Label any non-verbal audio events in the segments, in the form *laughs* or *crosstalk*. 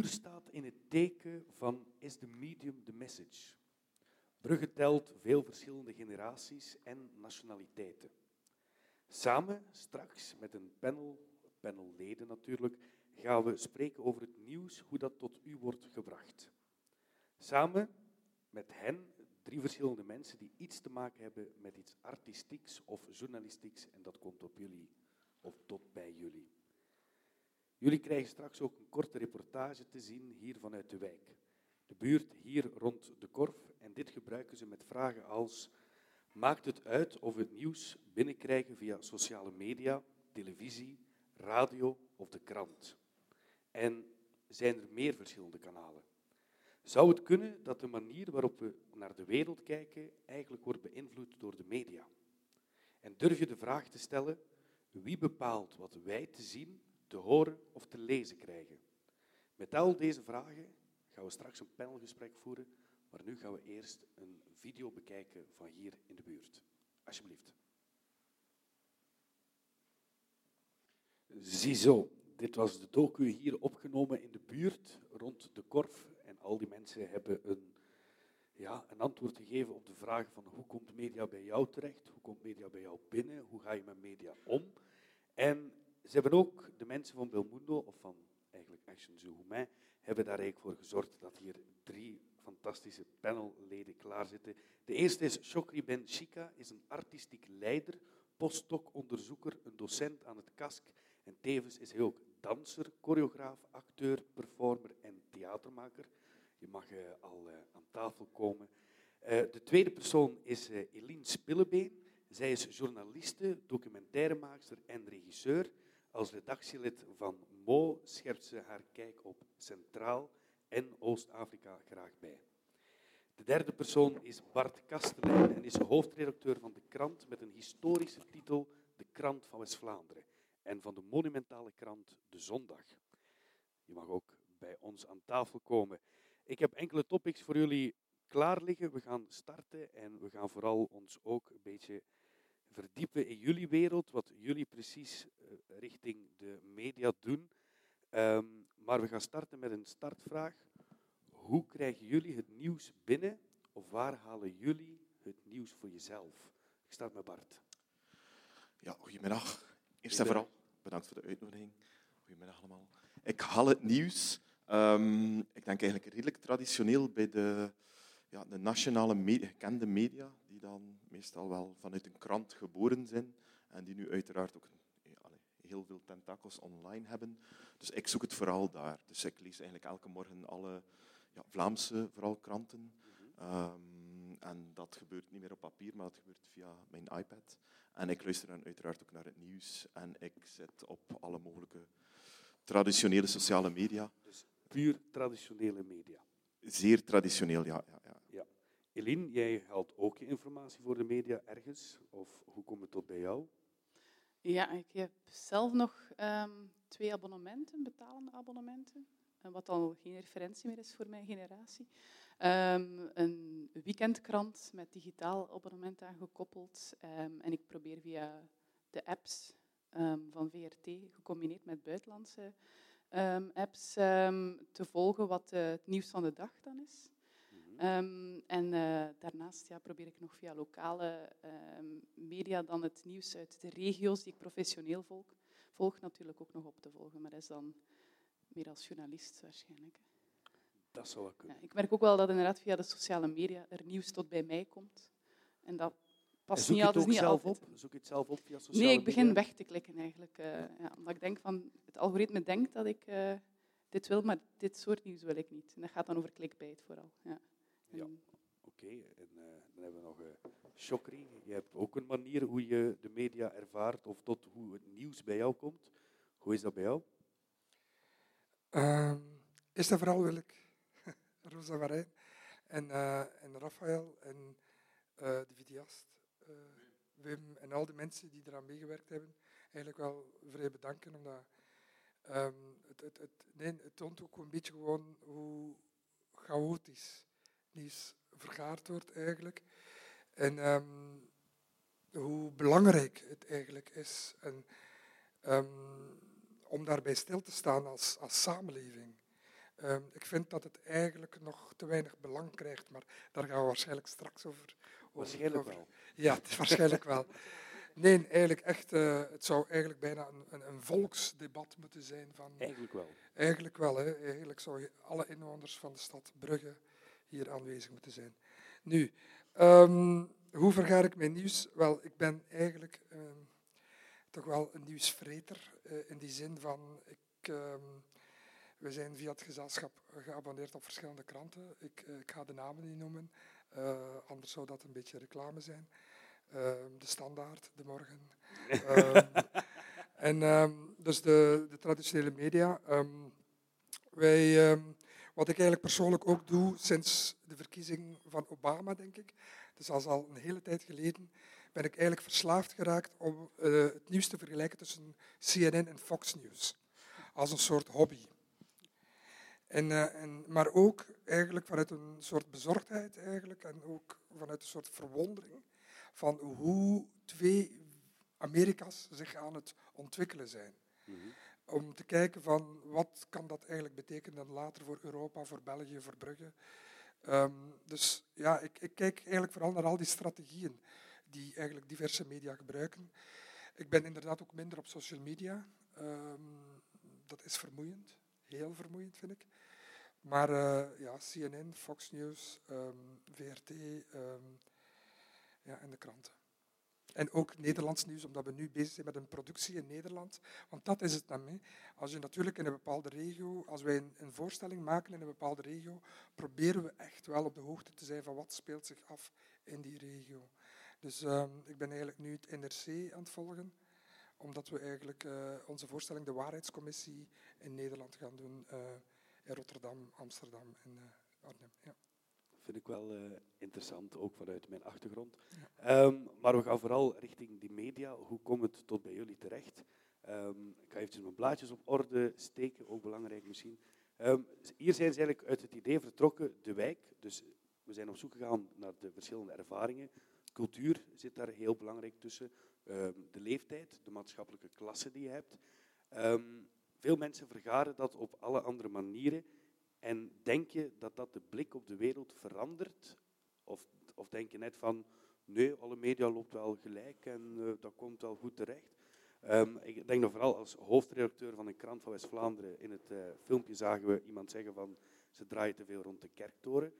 buur staat in het teken van is the medium the message. Brugge telt veel verschillende generaties en nationaliteiten. Samen, straks met een panel, panelleden natuurlijk, gaan we spreken over het nieuws, hoe dat tot u wordt gebracht. Samen met hen, drie verschillende mensen die iets te maken hebben met iets artistieks of journalistieks, en dat komt op jullie of tot bij jullie. Jullie krijgen straks ook een korte reportage te zien hier vanuit de wijk. De buurt hier rond de Korf. En dit gebruiken ze met vragen als: Maakt het uit of we het nieuws binnenkrijgen via sociale media, televisie, radio of de krant? En zijn er meer verschillende kanalen? Zou het kunnen dat de manier waarop we naar de wereld kijken eigenlijk wordt beïnvloed door de media? En durf je de vraag te stellen: wie bepaalt wat wij te zien, te horen of te lezen krijgen? Met al deze vragen gaan we straks een panelgesprek voeren, maar nu gaan we eerst een video bekijken van hier in de buurt. Alsjeblieft. Ziezo, dit was de docu hier opgenomen in de buurt rond de Korf. En al die mensen hebben een, ja, een antwoord gegeven op de vraag van hoe komt media bij jou terecht? Hoe komt media bij jou binnen? Hoe ga je met media om? En ze hebben ook de mensen van Belmundo, of van eigenlijk Action Zuhumain, hebben daar eigenlijk voor gezorgd dat hier drie fantastische panelleden klaar zitten. De eerste is Chokri Ben Chika, is een artistiek leider, postdoc-onderzoeker, een docent aan het KASK en tevens is hij ook danser, choreograaf, acteur, performer en theatermaker. Je mag uh, al uh, aan tafel komen. Uh, de tweede persoon is Eline Spillebeen. Zij is journaliste, documentairemaakster en regisseur. Als redactielid van Mo scherpt ze haar kijk op Centraal en Oost-Afrika graag bij. De derde persoon is Bart Kastelein en is hoofdredacteur van de krant met een historische titel De Krant van West-Vlaanderen en van de monumentale krant De Zondag. Je mag ook bij ons aan tafel komen. Ik heb enkele topics voor jullie klaar liggen. We gaan starten en we gaan vooral ons ook een beetje verdiepen in jullie wereld, wat jullie precies eh, richting de media doen. Um, maar we gaan starten met een startvraag. Hoe krijgen jullie het nieuws binnen of waar halen jullie het nieuws voor jezelf? Ik start met Bart. Ja, goedemiddag. Eerst en vooral bedankt voor de uitnodiging. Goedemiddag allemaal. Ik haal het nieuws. Um, ik denk eigenlijk redelijk traditioneel bij de, ja, de nationale media, gekende media, die dan meestal wel vanuit een krant geboren zijn en die nu uiteraard ook heel veel tentakels online hebben. Dus ik zoek het vooral daar. Dus ik lees eigenlijk elke morgen alle ja, Vlaamse, vooral kranten. Um, en dat gebeurt niet meer op papier, maar dat gebeurt via mijn iPad. En ik luister dan uiteraard ook naar het nieuws. En ik zit op alle mogelijke traditionele sociale media. Dus puur traditionele media? Zeer traditioneel, ja. ja, ja. ja. Eline, jij haalt ook je informatie voor de media ergens? Of hoe komt het tot bij jou? Ja, ik heb zelf nog um, twee abonnementen, betalende abonnementen. Eh, wat al geen referentie meer is voor mijn generatie. Um, een weekendkrant met digitaal abonnement aangekoppeld. Um, en ik probeer via de apps van VRT, gecombineerd met buitenlandse apps, te volgen wat uh, het nieuws van de dag dan is. Um, en uh, daarnaast ja, probeer ik nog via lokale media dan het nieuws uit de regio's die ik professioneel volg, volg natuurlijk ook nog op te volgen. Maar dat is dan meer als journalist waarschijnlijk. Dat zou wel kunnen. Ja, ik merk ook wel dat inderdaad via de sociale media er nieuws tot bij mij komt. En dat past niet altijd. Niet zelf altijd. op? Zoek je het zelf op via sociale media? Nee, ik begin weg te klikken eigenlijk. Uh, ja, omdat ik denk van, het algoritme denkt dat ik uh, dit wil, maar dit soort nieuws wil ik niet. En dat gaat dan over clickbait vooral. Ja. Ja, oké. En uh, dan hebben we nog uh, Chokri. Je hebt ook een manier hoe je de media ervaart of tot hoe het nieuws bij jou komt. Hoe is dat bij jou? Uh, eerst en vooral wil ik *laughs* Rosa Marijn en, uh, en Rafael en de videast, Wim en al die mensen die eraan meegewerkt hebben, eigenlijk wel vrij bedanken. Omdat um, het, het, het, nee, het toont ook een beetje gewoon hoe chaotisch nieuws vergaard wordt eigenlijk. En ehm, hoe belangrijk het eigenlijk is en, um, om daarbij stil te staan als, als samenleving. Ik vind dat het eigenlijk nog te weinig belang krijgt, maar daar gaan we waarschijnlijk straks over. Waarschijnlijk over- wel. *laughs* Ja, het is waarschijnlijk wel. Nee, eigenlijk echt, eh, het zou eigenlijk bijna een, een, een volksdebat moeten zijn. Van, Eigenlijk wel. Eigenlijk wel, hè. eigenlijk zou je alle inwoners van de stad Brugge hier aanwezig moeten zijn. Nu, ehm, hoe vergaar ik mijn nieuws? Wel, ik ben eigenlijk ehm, toch wel een nieuwsvreter eh, in die zin van, ik, ehm, we zijn via het gezelschap geabonneerd op verschillende kranten. Ik, eh, ik ga de namen niet noemen, eh, anders zou dat een beetje reclame zijn. Ehm, de Standaard, De Morgen. *laughs* Ehm, en ehm, dus de, de traditionele media. wij, wat ik eigenlijk persoonlijk ook doe sinds de verkiezing van Obama, denk ik, dus al al een hele tijd geleden, ben ik eigenlijk verslaafd geraakt om eh, het nieuws te vergelijken tussen CNN en Fox News. Als een soort hobby. En, eh, en, maar ook eigenlijk vanuit een soort bezorgdheid eigenlijk, en ook vanuit een soort verwondering van hoe twee Amerika's zich aan het ontwikkelen zijn Mhm. om te kijken van wat kan dat eigenlijk betekenen later voor Europa, voor België, voor Brugge. Ehm, dus ja, ik, ik kijk eigenlijk vooral naar al die strategieën die eigenlijk diverse media gebruiken. Ik ben inderdaad ook minder op social media. Ehm, dat is vermoeiend, heel vermoeiend vind ik. Maar eh, ja, CNN, Fox News, ehm, VRT ehm, ja, en de kranten. En ook Nederlands nieuws, omdat we nu bezig zijn met een productie in Nederland. Want dat is het dan. Hè. Als je natuurlijk in een bepaalde regio, als wij een, een voorstelling maken in een bepaalde regio, proberen we echt wel op de hoogte te zijn van wat speelt zich af in die regio. Dus ehm, ik ben eigenlijk nu het NRC aan het volgen, omdat we eigenlijk eh, onze voorstelling De Waarheidscommissie in Nederland gaan doen, eh, in Rotterdam, Amsterdam en eh, Arnhem. Ja. Vind ik wel eh, interessant, ook vanuit mijn achtergrond. Ehm, maar we gaan vooral richting die media. Hoe komt het tot bij jullie terecht? Ehm, ik ga eventjes mijn blaadjes op orde steken, ook belangrijk misschien. Ehm, hier zijn ze eigenlijk uit het idee vertrokken, de wijk. Dus we zijn op zoek gegaan naar de verschillende ervaringen. Cultuur zit daar heel belangrijk tussen. De leeftijd, de maatschappelijke klasse die je hebt. Veel mensen vergaren dat op alle andere manieren. En denk je dat dat de blik op de wereld verandert? Of, of denk je net van, nee, alle media loopt wel gelijk en eh, dat komt wel goed terecht? Ehm, ik denk dat vooral als hoofdredacteur van een krant van West-Vlaanderen in het eh, filmpje zagen we iemand zeggen van, ze draaien te veel rond de kerktoren.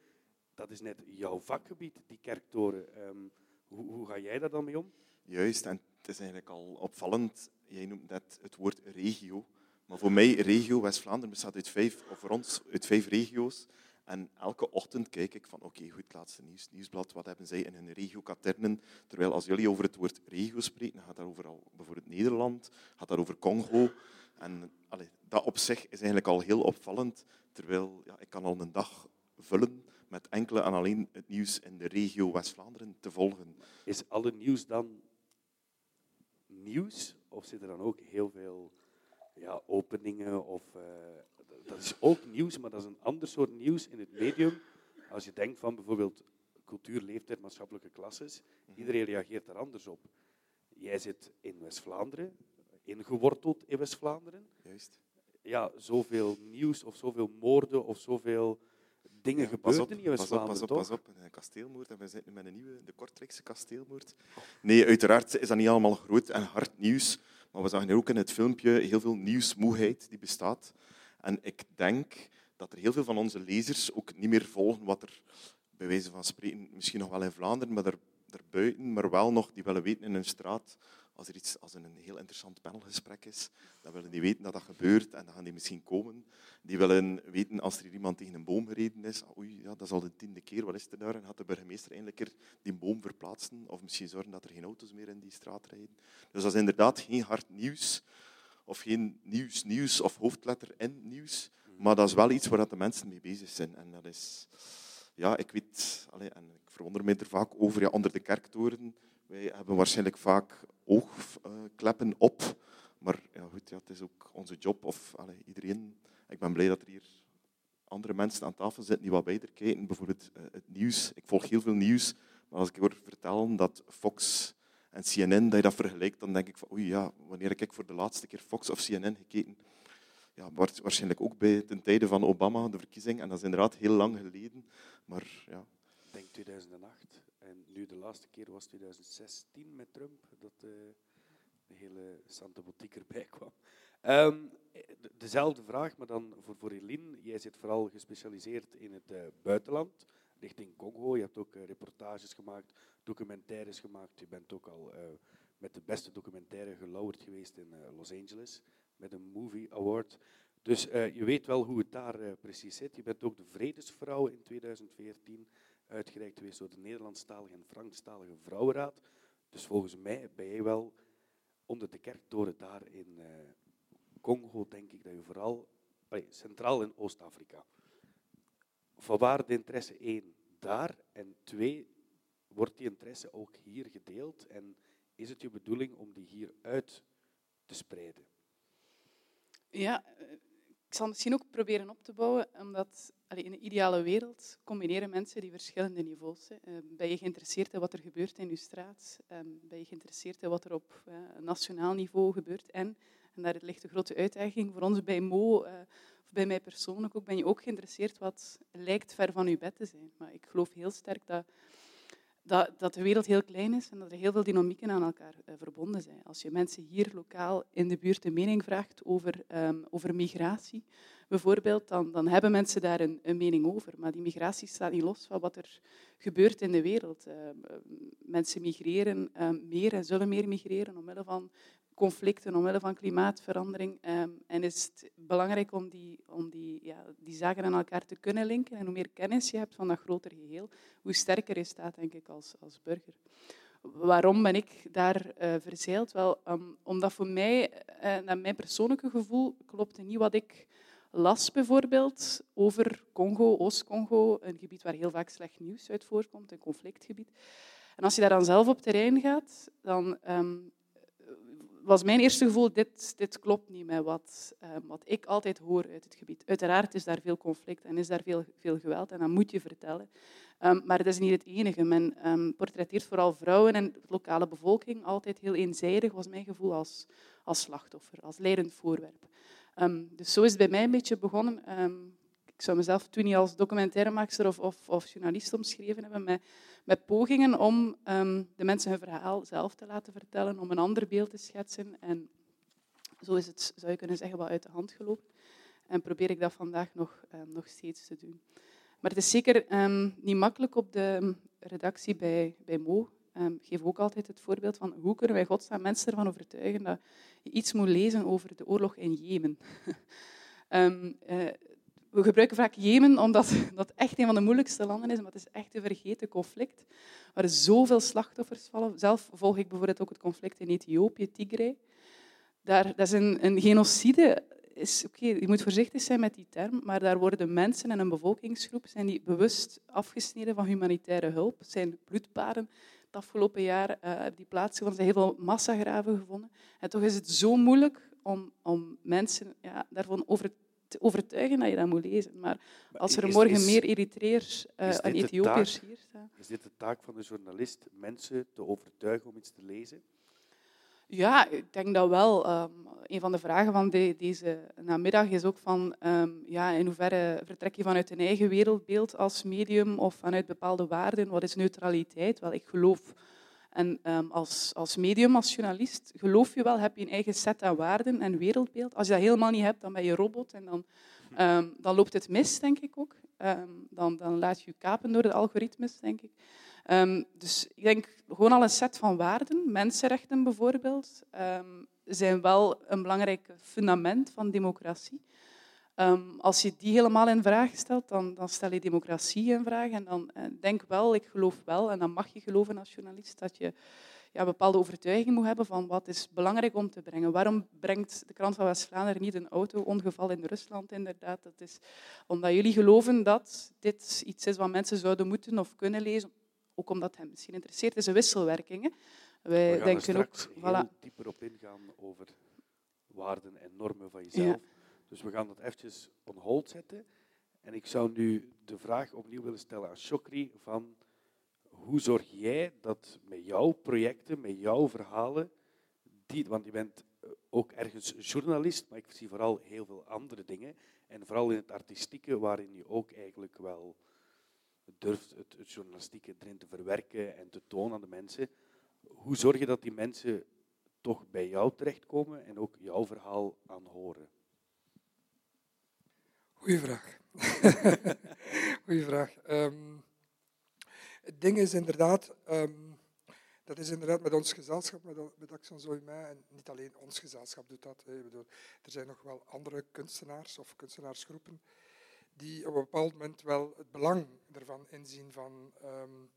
Dat is net jouw vakgebied, die kerktoren. Ehm, hoe, hoe ga jij daar dan mee om? Juist, en het is eigenlijk al opvallend. Jij noemt net het woord regio. Maar voor mij, regio West-Vlaanderen bestaat uit vijf, of voor ons uit vijf regio's. En elke ochtend kijk ik van, oké, goed, laatste nieuws, nieuwsblad, wat hebben zij in hun regio-katernen? Terwijl als jullie over het woord regio spreken, dan gaat dat over al, bijvoorbeeld Nederland, gaat dat over Congo. En dat op zich is eigenlijk al heel opvallend. Terwijl ja, ik kan al een dag vullen met enkele en alleen het nieuws in de regio West-Vlaanderen te volgen. Is alle nieuws dan nieuws? Of zit er dan ook heel veel ja, openingen? Of, eh, dat is ook nieuws, maar dat is een ander soort nieuws in het medium. Als je denkt van bijvoorbeeld cultuur, leeftijd, maatschappelijke klasses, iedereen reageert daar anders op. Jij zit in West-Vlaanderen, ingeworteld in West-Vlaanderen. Juist. Ja, zoveel nieuws of zoveel moorden of zoveel dingen Ja, op, in pas op, pas West-Vlaanderen, op, pas op. Een kasteelmoord. En we zitten nu met een nieuwe, de Kortrijkse kasteelmoord. Nee, uiteraard is dat niet allemaal groot en hard nieuws. Maar we zagen ook in het filmpje heel veel nieuwsmoeheid die bestaat. En ik denk dat er heel veel van onze lezers ook niet meer volgen wat er, bij wijze van spreken, misschien nog wel in Vlaanderen, maar er, daarbuiten, maar wel nog, die willen weten in hun straat, als er iets, als er een heel interessant panelgesprek is, dan willen die weten dat dat gebeurt en dan gaan die misschien komen. Die willen weten als er hier iemand tegen een boom gereden is, ah, oei, ja, dat is al de tiende keer, wat is er daar? En gaat de burgemeester eindelijk er die boom verplaatsen of misschien zorgen dat er geen auto's meer in die straat rijden. Dus dat is inderdaad geen hard nieuws of geen nieuws, nieuws of hoofdletter in nieuws, maar dat is wel iets waar dat de mensen mee bezig zijn. En dat is, ja, ik weet, allee, en ik verwonder me er vaak over, ja, onder de kerktoren, wij hebben waarschijnlijk vaak oogkleppen op, maar ja, goed, ja, het is ook onze job, of iedereen. Ik ben blij dat er hier andere mensen aan tafel zitten die wat beter kijken. Bijvoorbeeld eh, het nieuws. Ik volg heel veel nieuws, maar als ik hoor vertellen dat Fox en CNN, dat vergelijkt, dan denk ik van oei ja, wanneer heb ik voor de laatste keer Fox of CNN gekeken? ja, waarschijnlijk ook bij ten tijde van Obama, de verkiezing. En dat is inderdaad heel lang geleden. Maar ja. Ik denk 2008. En nu de laatste keer was 2016 met Trump, dat uh, de hele Santa Boutique erbij *laughs* kwam. Um, dezelfde vraag, maar dan voor, voor Eline. Jij zit vooral gespecialiseerd in het uh, buitenland, richting Congo. Je hebt ook uh, reportages gemaakt, documentaires gemaakt. Je bent ook al met de beste documentaire gelauwerd geweest in Los Angeles met een Movie Award. Dus je weet wel hoe het daar precies zit. Je bent ook de Vredesvrouw in 2014 uitgereikt geweest door de Nederlandstalige en Franstalige Vrouwenraad. Dus volgens mij ben jij wel onder de kerktoren daar in uh, Congo, denk ik dat je vooral allee, centraal in Oost-Afrika. Vanwaar de interesse één daar en twee wordt die interesse ook hier gedeeld en is het je bedoeling om die hier uit te spreiden? Ja, eh, ik zal misschien ook proberen op te bouwen, omdat in een ideale wereld combineren mensen die verschillende niveaus. Hè. Uh, ben je geïnteresseerd in wat er gebeurt in je straat? Um, ben je geïnteresseerd in wat er op uh, nationaal niveau gebeurt? En, en daar ligt de grote uitdaging voor ons bij Mo, uh, of bij mij persoonlijk ook, ben je ook geïnteresseerd wat lijkt ver van je bed te zijn. Maar ik geloof heel sterk dat dat, de wereld heel klein is en dat er heel veel dynamieken aan elkaar uh, verbonden zijn. Als je mensen hier lokaal in de buurt een mening vraagt over, um, over migratie, bijvoorbeeld, dan, dan, hebben mensen daar een, een, mening over. Maar die migratie staat niet los van wat er gebeurt in de wereld. Uh, mensen migreren uh, meer en zullen meer migreren omwille van conflicten omwille van klimaatverandering. Um, en is het belangrijk om, die, om die, ja, die zaken aan elkaar te kunnen linken. En hoe meer kennis je hebt van dat grotere geheel, hoe sterker je staat, denk ik, als, als burger. Waarom ben ik daar uh, verzeild? Wel, um, omdat voor mij, naar mijn persoonlijke gevoel, klopte niet wat ik las bijvoorbeeld over Congo, Oost-Congo, een gebied waar heel vaak slecht nieuws uit voorkomt, een conflictgebied. En als je daar dan zelf op terrein gaat, dan um, was mijn eerste gevoel, dit, dit klopt niet met wat, um, wat ik altijd hoor uit het gebied. Uiteraard is daar veel conflict en is daar veel, veel geweld en dat moet je vertellen. Um, maar dat is niet het enige. Men portretteert vooral vrouwen en de lokale bevolking altijd heel eenzijdig, was mijn gevoel, als, als slachtoffer, als leidend voorwerp. Dus zo is het bij mij een beetje begonnen. ik zou mezelf toen niet als documentairemaker of, of, of journalist omschreven hebben, met met pogingen om um, de mensen hun verhaal zelf te laten vertellen, om een ander beeld te schetsen. En zo is het, zou je kunnen zeggen, wel uit de hand gelopen. En probeer ik dat vandaag nog, nog steeds te doen. Maar het is zeker niet makkelijk op de redactie bij, bij Mo. Ik geef ook altijd het voorbeeld van hoe kunnen wij godsnaam mensen ervan overtuigen dat je iets moet lezen over de oorlog in Jemen. uh, *laughs* we gebruiken vaak Jemen omdat *laughs* dat echt een van de moeilijkste landen is, maar het is echt een vergeten conflict waar zoveel slachtoffers vallen. Zelf volg ik bijvoorbeeld ook het conflict in Ethiopië, Tigray. Daar, dat is een, een genocide. Is, okay, je moet voorzichtig zijn met die term, maar daar worden mensen en een bevolkingsgroep zijn die bewust afgesneden van humanitaire hulp. Zijn bloedpaden afgelopen jaar uh, die plaatsgevonden. Er zijn heel veel massagraven gevonden. En toch is het zo moeilijk om, om mensen ja, daarvan over te overtuigen dat je dat moet lezen. Maar, als er morgen meer Eritreërs uh, en Ethiopiërs hier staan... Is dit de taak van de journalist, mensen te overtuigen om iets te lezen? Ja, ik denk dat wel. Um, een van de vragen van de, deze namiddag is ook van um, ja, in hoeverre vertrek je vanuit een eigen wereldbeeld als medium of vanuit bepaalde waarden? Wat is neutraliteit? Wel, ik geloof en um, als, als medium, als journalist, geloof je wel, heb je een eigen set aan waarden en wereldbeeld. Als je dat helemaal niet hebt, dan ben je robot en dan, dan loopt het mis, denk ik ook. Dan, dan laat je je kapen door de algoritmes, denk ik. Dus ik denk gewoon al een set van waarden, mensenrechten bijvoorbeeld, zijn wel een belangrijk fundament van democratie. Um, als je die helemaal in vraag stelt, dan, dan stel je democratie in vraag. En dan uh, denk wel, ik geloof wel, en dan mag je geloven als journalist, dat je ja, bepaalde overtuiging moet hebben van wat is belangrijk om te brengen. Waarom brengt de krant van West-Vlaanderen niet een auto-ongeval in Rusland inderdaad? Dat is omdat jullie geloven dat dit iets is wat mensen zouden moeten of kunnen lezen, ook omdat hen misschien interesseert. Is een wisselwerking. Hè? Wij We gaan denken er ook, heel voilà. dieper op ingaan over waarden en normen van jezelf. Ja. Dus we gaan dat eventjes on hold zetten. En ik zou nu de vraag opnieuw willen stellen aan Chokri van hoe zorg jij dat met jouw projecten, met jouw verhalen, die, want je bent ook ergens journalist, maar ik zie vooral heel veel andere dingen. En vooral in het artistieke, waarin je ook eigenlijk wel durft het, het journalistieke erin te verwerken en te tonen aan de mensen. Hoe zorg je dat die mensen toch bij jou terechtkomen en ook jouw verhaal aanhoren? Goeie vraag. *laughs* Goeie vraag. Ehm, het ding is inderdaad, ehm, dat is inderdaad met ons gezelschap, met, met Action Zoïma, en niet alleen ons gezelschap doet dat. Bedoel, er zijn nog wel andere kunstenaars of kunstenaarsgroepen die op een bepaald moment wel het belang ervan inzien van, um,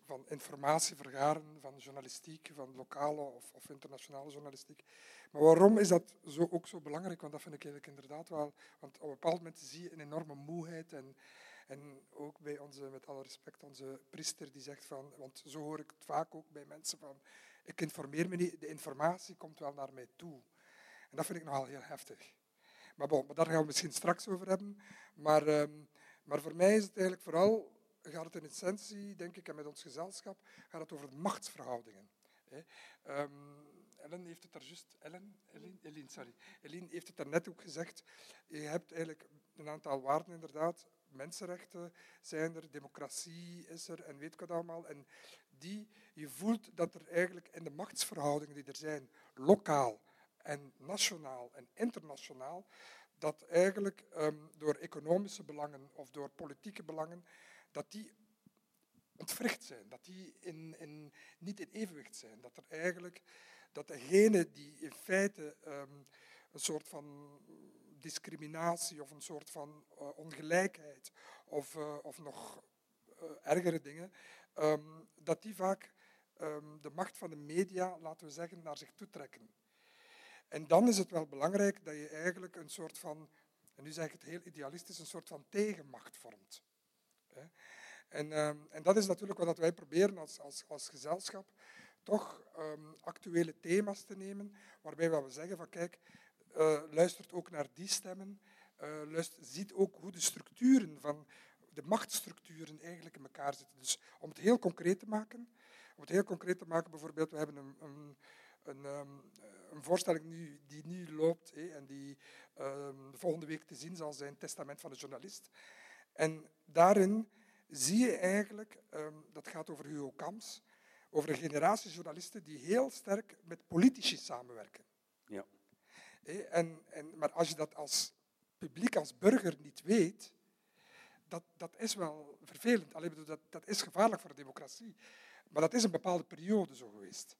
van informatie vergaren, van journalistiek, van lokale of, of, internationale journalistiek. Maar waarom is dat zo, ook zo belangrijk? Want dat vind ik eigenlijk inderdaad wel. Want op een bepaald moment zie je een enorme moeheid en en ook bij onze, met alle respect, onze priester die zegt van, want zo hoor ik het vaak ook bij mensen van, ik informeer me niet, de informatie komt wel naar mij toe. En dat vind ik nogal heel heftig. Maar, bon, daar gaan we misschien straks over hebben. Maar, ehm, maar voor mij is het eigenlijk vooral, gaat het in essentie, denk ik, en met ons gezelschap, gaat het over machtsverhoudingen. Um, Ellen heeft het daar juist, Ellen, Eline, sorry. Eline heeft het daarnet ook gezegd. Je hebt eigenlijk een aantal waarden inderdaad mensenrechten zijn er, democratie is er en weet ik wat allemaal. En die, je voelt dat er eigenlijk in de machtsverhoudingen die er zijn, lokaal en nationaal en internationaal, dat eigenlijk ehm, door economische belangen of door politieke belangen, dat die ontwricht zijn, dat die in, in, niet in evenwicht zijn. Dat er eigenlijk, dat degene die in feite ehm, een soort van discriminatie of een soort van uh, ongelijkheid of, uh, of nog uh, ergere dingen, um, dat die vaak de macht van de media, laten we zeggen, naar zich toe trekken. En dan is het wel belangrijk dat je eigenlijk een soort van, en nu zeg ik het heel idealistisch, een soort van tegenmacht vormt. En, um, en dat is natuurlijk wat wij proberen als, als, als gezelschap, toch actuele thema's te nemen, waarbij we zeggen van kijk, uh, luistert ook naar die stemmen, luistert, ziet ook hoe de structuren van de machtsstructuren eigenlijk in elkaar zitten. Dus om het heel concreet te maken, om het heel concreet te maken, bijvoorbeeld, we hebben een, een, een, um, een voorstelling nu, die nu loopt hé, en die um, volgende week te zien zal zijn, Testament van de journalist. En daarin zie je eigenlijk, um, dat gaat over Hugo Kams, over een generatie journalisten die heel sterk met politici samenwerken. Ja. En, en, maar als je dat als publiek, als burger niet weet, dat, dat is wel vervelend. Alleen, dat, dat is gevaarlijk voor de democratie. Maar dat is een bepaalde periode zo geweest.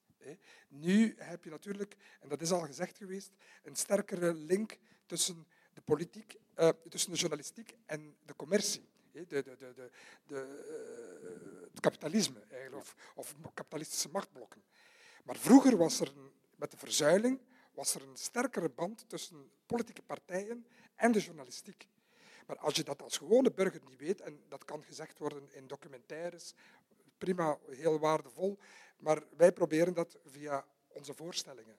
Nu heb je natuurlijk, en dat is al gezegd geweest, een sterkere link tussen de politiek, uh, tussen de journalistiek en de commercie. De, de, de, uh, het kapitalisme eigenlijk, of, of kapitalistische machtblokken. Maar vroeger was er met de verzuiling was er een sterkere band tussen politieke partijen en de journalistiek. Maar als je dat als gewone burger niet weet, en dat kan gezegd worden in documentaires, prima, heel waardevol, maar wij proberen dat via onze voorstellingen.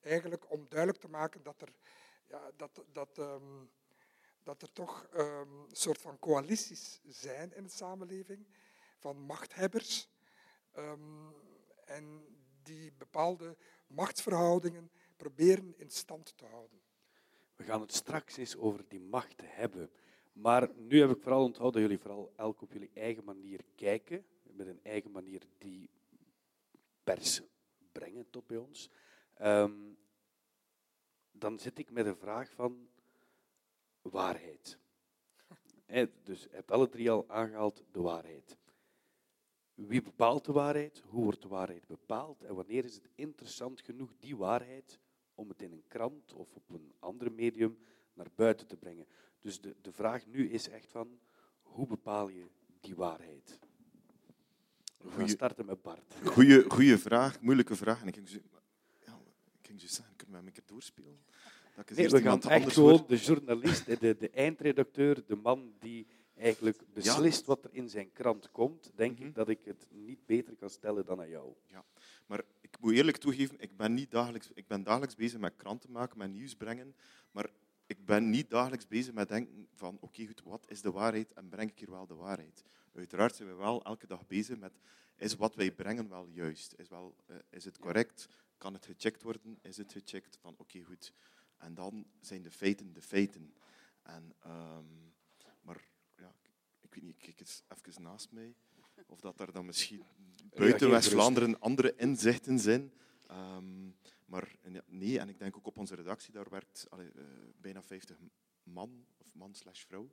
Eigenlijk om duidelijk te maken dat er, ja, dat, dat, um, dat er toch um, een soort van coalities zijn in de samenleving van machthebbers um, en die bepaalde machtsverhoudingen proberen in stand te houden. We gaan het straks eens over die macht hebben. Maar nu heb ik vooral onthouden dat jullie vooral elk op jullie eigen manier kijken, met een eigen manier die pers brengen tot bij ons. Um, dan zit ik met een vraag van waarheid. *laughs* He, dus je hebt alle drie al aangehaald de waarheid. Wie bepaalt de waarheid? Hoe wordt de waarheid bepaald? En wanneer is het interessant genoeg, die waarheid, om het in een krant of op een ander medium naar buiten te brengen. Dus de, de vraag nu is echt van, hoe bepaal je die waarheid? We gaan starten met Bart. Goeie, goeie vraag, moeilijke vraag. En ik ging zo, ja, ik ging zo zeggen, kunnen we hem een keer doorspelen? Dat nee, we gaan echt gewoon de journalist, de, de eindredacteur, de man die eigenlijk beslist ja. wat er in zijn krant komt, denk mm -hmm. ik dat ik het niet beter kan stellen dan aan jou. Ja, maar ik moet eerlijk toegeven, ik ben, niet dagelijks, ik ben dagelijks bezig met kranten maken, met nieuws brengen, maar ik ben niet dagelijks bezig met denken van oké, goed, wat is de waarheid en breng ik hier wel de waarheid? Uiteraard zijn we wel elke dag bezig met is wat wij brengen wel juist? Is, wel, uh, is het correct? kan het gecheckt worden? Is het gecheckt? Van oké, goed. En dan zijn de feiten de feiten. En, ehm, maar ja, ik weet niet, ik kijk eens even naast mij. Of dat er dan misschien buiten West-Vlaanderen andere inzichten zijn. Um, maar nee, en ik denk ook op onze redactie, daar werkt uh, bijna 50 man, of man slash vrouw.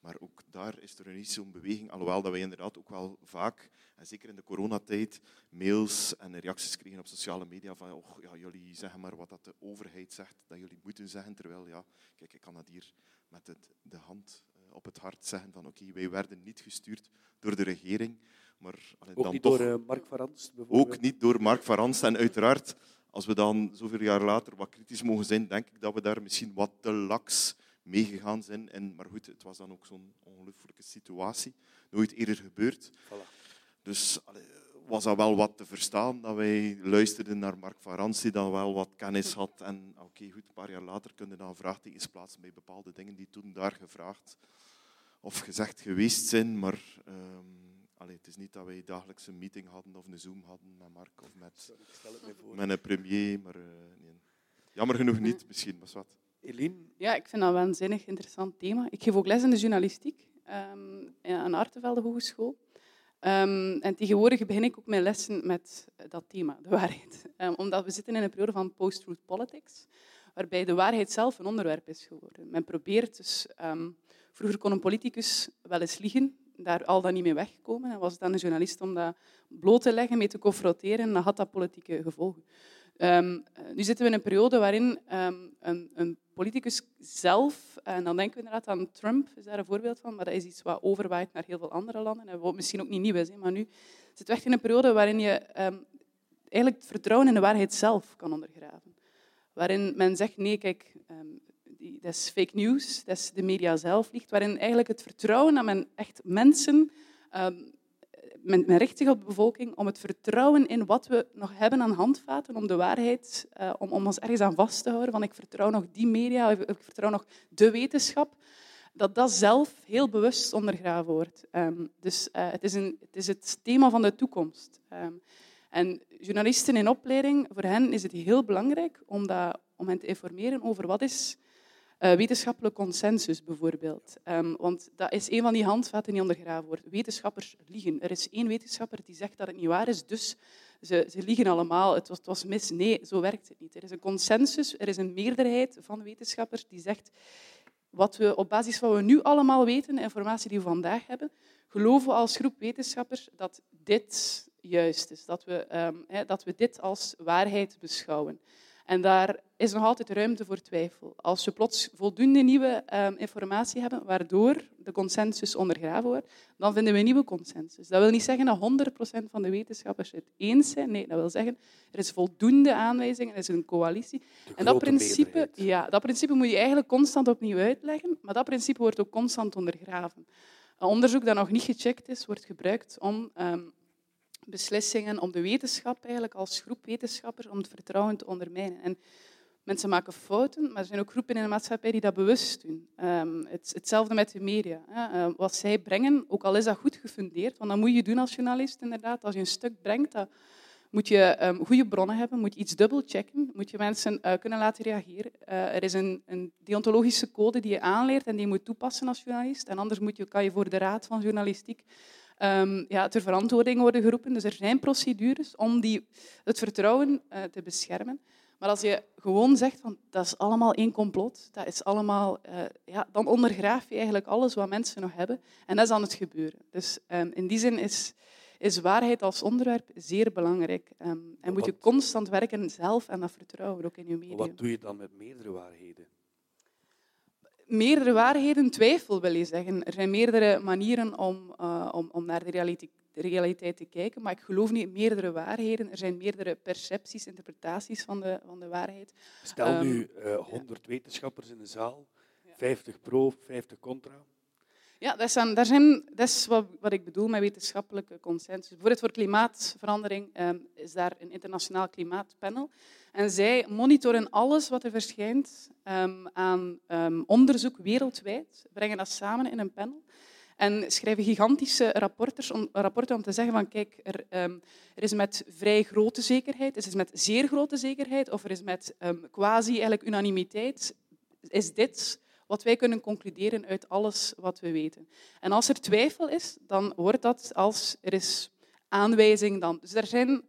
Maar ook daar is er niet zo'n beweging, alhoewel dat wij inderdaad ook wel vaak, en zeker in de coronatijd, mails en reacties kregen op sociale media van oh, ja, jullie zeggen maar wat dat de overheid zegt, dat jullie moeten zeggen. Terwijl, ja, kijk, ik kan dat hier met het, de hand eh, op het hart zeggen van oké, wij werden niet gestuurd door de regering, maar allee, ook dan niet toch, door uh, Mark van bijvoorbeeld? Ook niet door Mark van En uiteraard, als we dan zoveel jaar later wat kritisch mogen zijn, denk ik dat we daar misschien wat te laks meegegaan zijn. En, maar goed, het was dan ook zo'n ongelooflijke situatie. Nooit eerder gebeurd. Voilà. Dus allee, was dat wel wat te verstaan, dat wij luisterden naar Mark van Rans, die dan wel wat kennis had. En oké, goed, een paar jaar later kunnen dan vraagtekens plaatsen bij bepaalde dingen die toen daar gevraagd of gezegd geweest zijn. Maar um, allee, het is niet dat wij dagelijks een meeting hadden of een Zoom hadden met Mark of met, met een premier. Maar uh, nee. jammer genoeg niet, misschien, was wat. Eline? Ja, ik vind dat een waanzinnig interessant thema. Ik geef ook les in de journalistiek um, aan Artevelde Hogeschool. Um, en tegenwoordig begin ik ook mijn lessen met dat thema, de waarheid. Um, omdat we zitten in een periode van post-truth politics, waarbij de waarheid zelf een onderwerp is geworden. Men probeert dus... vroeger kon een politicus wel eens liegen, daar al dan niet mee wegkomen. En was het dan een journalist om dat bloot te leggen, mee te confronteren, en dan had dat politieke gevolgen. Um, nu zitten we in een periode waarin um, een, een, politicus zelf, en dan denken we inderdaad aan Trump, is daar een voorbeeld van, maar dat is iets wat overwaait naar heel veel andere landen, en wat misschien ook niet nieuw is, maar nu zitten we in een periode waarin je um, eigenlijk het vertrouwen in de waarheid zelf kan ondergraven. Waarin men zegt, nee, kijk, dat is fake news, dat is de media zelf ligt, waarin eigenlijk het vertrouwen men echt mensen men, men zich op de bevolking om het vertrouwen in wat we nog hebben aan handvaten, om de waarheid, uh, om, om ons ergens aan vast te houden, van ik vertrouw nog die media, ik vertrouw nog de wetenschap, dat dat zelf heel bewust ondergraven wordt. Um, dus uh, het, is een, het is het thema van de toekomst. Um, en journalisten in opleiding, voor hen is het heel belangrijk om hen te informeren over wat is uh, wetenschappelijk consensus bijvoorbeeld. Um, want dat is een van die handvaten die ondergraven wordt. Wetenschappers liegen. Er is één wetenschapper die zegt dat het niet waar is, dus ze, ze liegen allemaal. Het was, het was mis. Nee, zo werkt het niet. Er is een consensus, er is een meerderheid van wetenschappers die zegt wat we op basis van wat we nu allemaal weten, de informatie die we vandaag hebben, geloven we als groep wetenschappers dat dit juist is, dat we, he, dat we dit als waarheid beschouwen. En daar is nog altijd ruimte voor twijfel. Als we plots voldoende nieuwe um, informatie hebben, waardoor de consensus ondergraven wordt, dan vinden we een nieuwe consensus. Dat wil niet zeggen dat 100% van de wetenschappers het eens zijn. Nee, dat wil zeggen, er is voldoende aanwijzingen, er is een coalitie. En dat principe, ja, dat principe moet je eigenlijk constant opnieuw uitleggen, maar dat principe wordt ook constant ondergraven. Een onderzoek dat nog niet gecheckt is, wordt gebruikt om um, beslissingen om de wetenschap eigenlijk als groep wetenschappers om het vertrouwen te ondermijnen. En mensen maken fouten, maar er zijn ook groepen in de maatschappij die dat bewust doen. Um, het, hetzelfde met de media. Hè. Uh, wat zij brengen, ook al is dat goed gefundeerd, want dat moet je doen als journalist inderdaad. Als je een stuk brengt, moet je um, goede bronnen hebben, moet je iets dubbel checken, moet je mensen uh, kunnen laten reageren. Uh, er is een, een, deontologische code die je aanleert en die je moet toepassen als journalist. En anders moet je, kan je voor de Raad van Journalistiek um, ja, ter verantwoording worden geroepen. Dus er zijn procedures om die, het vertrouwen uh, te beschermen. Maar als je gewoon zegt van dat is allemaal één complot, dat is allemaal, uh, ja, dan ondergraaf je eigenlijk alles wat mensen nog hebben. En dat is dan het gebeuren. Dus um, in die zin is, is waarheid als onderwerp zeer belangrijk. Um, en moet je constant werken zelf en dat vertrouwen ook in je media. Wat doe je dan met meerdere waarheden? Meerdere waarheden twijfel, wil je zeggen. Er zijn meerdere manieren om, uh, om, om naar de realiteit, de realiteit, te kijken, maar ik geloof niet in meerdere waarheden. Er zijn meerdere percepties, interpretaties van de, van de waarheid. Stel nu uh, 100 ja. wetenschappers in de zaal, 50 pro, 50 contra. Ja, dat zijn, dat is wat, wat, ik bedoel met wetenschappelijke consensus. Bijvoorbeeld voor klimaatverandering um, is daar een internationaal klimaatpanel. En zij monitoren alles wat er verschijnt um, aan um, onderzoek wereldwijd, brengen dat samen in een panel. En schrijven gigantische rapporten om, rapporten om te zeggen van kijk, er, um, er, is met vrij grote zekerheid, er is met zeer grote zekerheid of er is met quasi eigenlijk unanimiteit, is dit wat wij kunnen concluderen uit alles wat we weten. En als er twijfel is, dan wordt dat als er is aanwijzing dan. Dus er zijn,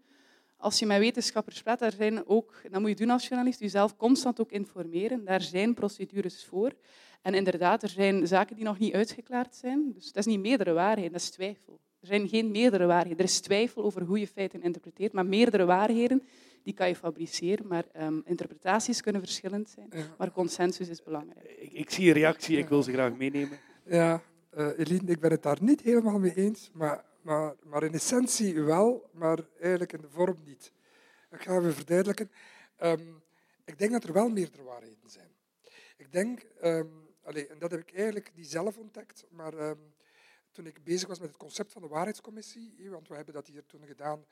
als je met wetenschappers praat, er zijn ook, dat moet je doen als journalist, jezelf constant ook informeren. Daar zijn procedures voor. En inderdaad, er zijn zaken die nog niet uitgeklaard zijn. Dus dat is niet meerdere waarheden, dat is twijfel. Er zijn geen meerdere waarheden. Er is twijfel over hoe je feiten interpreteert, maar meerdere waarheden die kan je fabriceren. Maar um, interpretaties kunnen verschillend zijn. Maar consensus is belangrijk. Ik, ik, zie een reactie, ik wil ze graag meenemen. Ja, uh, Eline, ik ben het daar niet helemaal mee eens, maar, maar, maar in essentie wel, maar eigenlijk in de vorm niet. Ik ga even verduidelijken. Um, ik denk dat er wel meerdere waarheden zijn. Ik denk, um, Allee, en dat heb ik eigenlijk niet zelf ontdekt, maar um, toen ik bezig was met het concept van de waarheidscommissie, want we hebben dat hier toen gedaan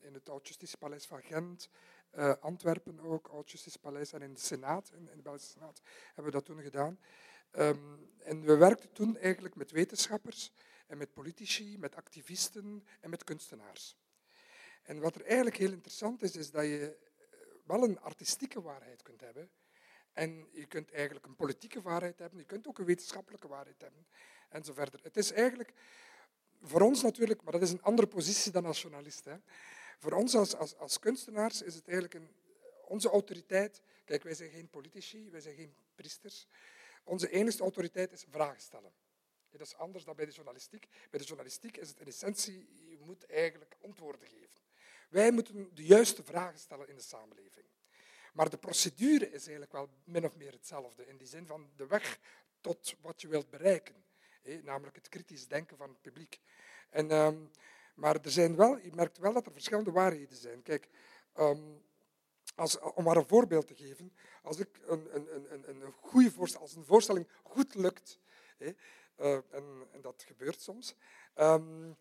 in het Oud-Justitiepaleis van Gent, uh, Antwerpen ook, Oud-Justitiepaleis en in de Senaat, in, in, de Belgische Senaat, hebben we dat toen gedaan. En we werkten toen eigenlijk met wetenschappers en met politici, met activisten en met kunstenaars. En wat er eigenlijk heel interessant is, is dat je eh, wel een artistieke waarheid kunt hebben, en je kunt eigenlijk een politieke waarheid hebben, je kunt ook een wetenschappelijke waarheid hebben, en zo verder. Het is eigenlijk voor ons natuurlijk, maar dat is een andere positie dan als. Hè. Voor ons als, als, als kunstenaars is het eigenlijk een, onze autoriteit. Kijk, wij zijn geen politici, wij zijn geen priesters. Onze enige autoriteit is vragen stellen. Dat is anders dan bij de journalistiek. Bij de journalistiek is het in essentie, je moet eigenlijk antwoorden geven. Wij moeten de juiste vragen stellen in de samenleving. Maar de procedure is eigenlijk wel min of meer hetzelfde, in die zin van de weg tot wat je wilt bereiken. namelijk het kritisch denken van het publiek. En, ehm, maar er zijn wel, je merkt wel dat er verschillende waarheden zijn. Kijk, ehm, als, om maar een voorbeeld te geven, als ik een, een, een, een goede voorstelling, als een voorstelling goed lukt, uh, en, en, dat gebeurt soms, um,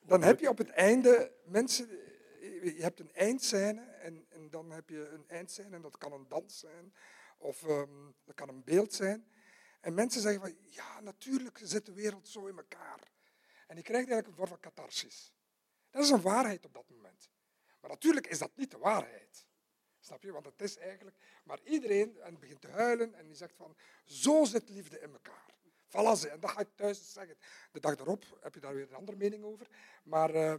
dan heb je op het einde mensen je hebt een eindscène en, en, dan heb je een eindscène en dat kan een dans zijn of um, dat kan een beeld zijn. En mensen zeggen van, ja, natuurlijk zit de wereld zo in elkaar. En je krijgt eigenlijk een vorm van catharsis. Dat is een waarheid op dat moment. Maar natuurlijk is dat niet de waarheid. Snap je? Want het is eigenlijk, maar iedereen en begint te huilen en die zegt van, zo zit liefde in elkaar. Voilà, en dat ga ik thuis zeggen. De dag erop heb je daar weer een andere mening over. Maar... Uh,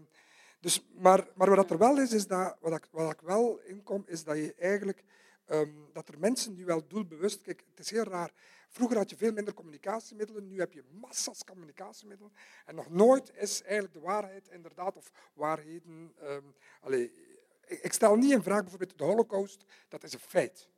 dus, maar, maar wat er wel is, is dat, wat, ik, wat ik wel inkom, is dat je eigenlijk, um, dat er mensen die wel doelbewust, kijk, het is heel raar, vroeger had je veel minder communicatiemiddelen, nu heb je massa's communicatiemiddelen, en nog nooit is eigenlijk de waarheid inderdaad, of waarheden, um, allez, ik stel niet in vraag bijvoorbeeld de holocaust, dat is een feit.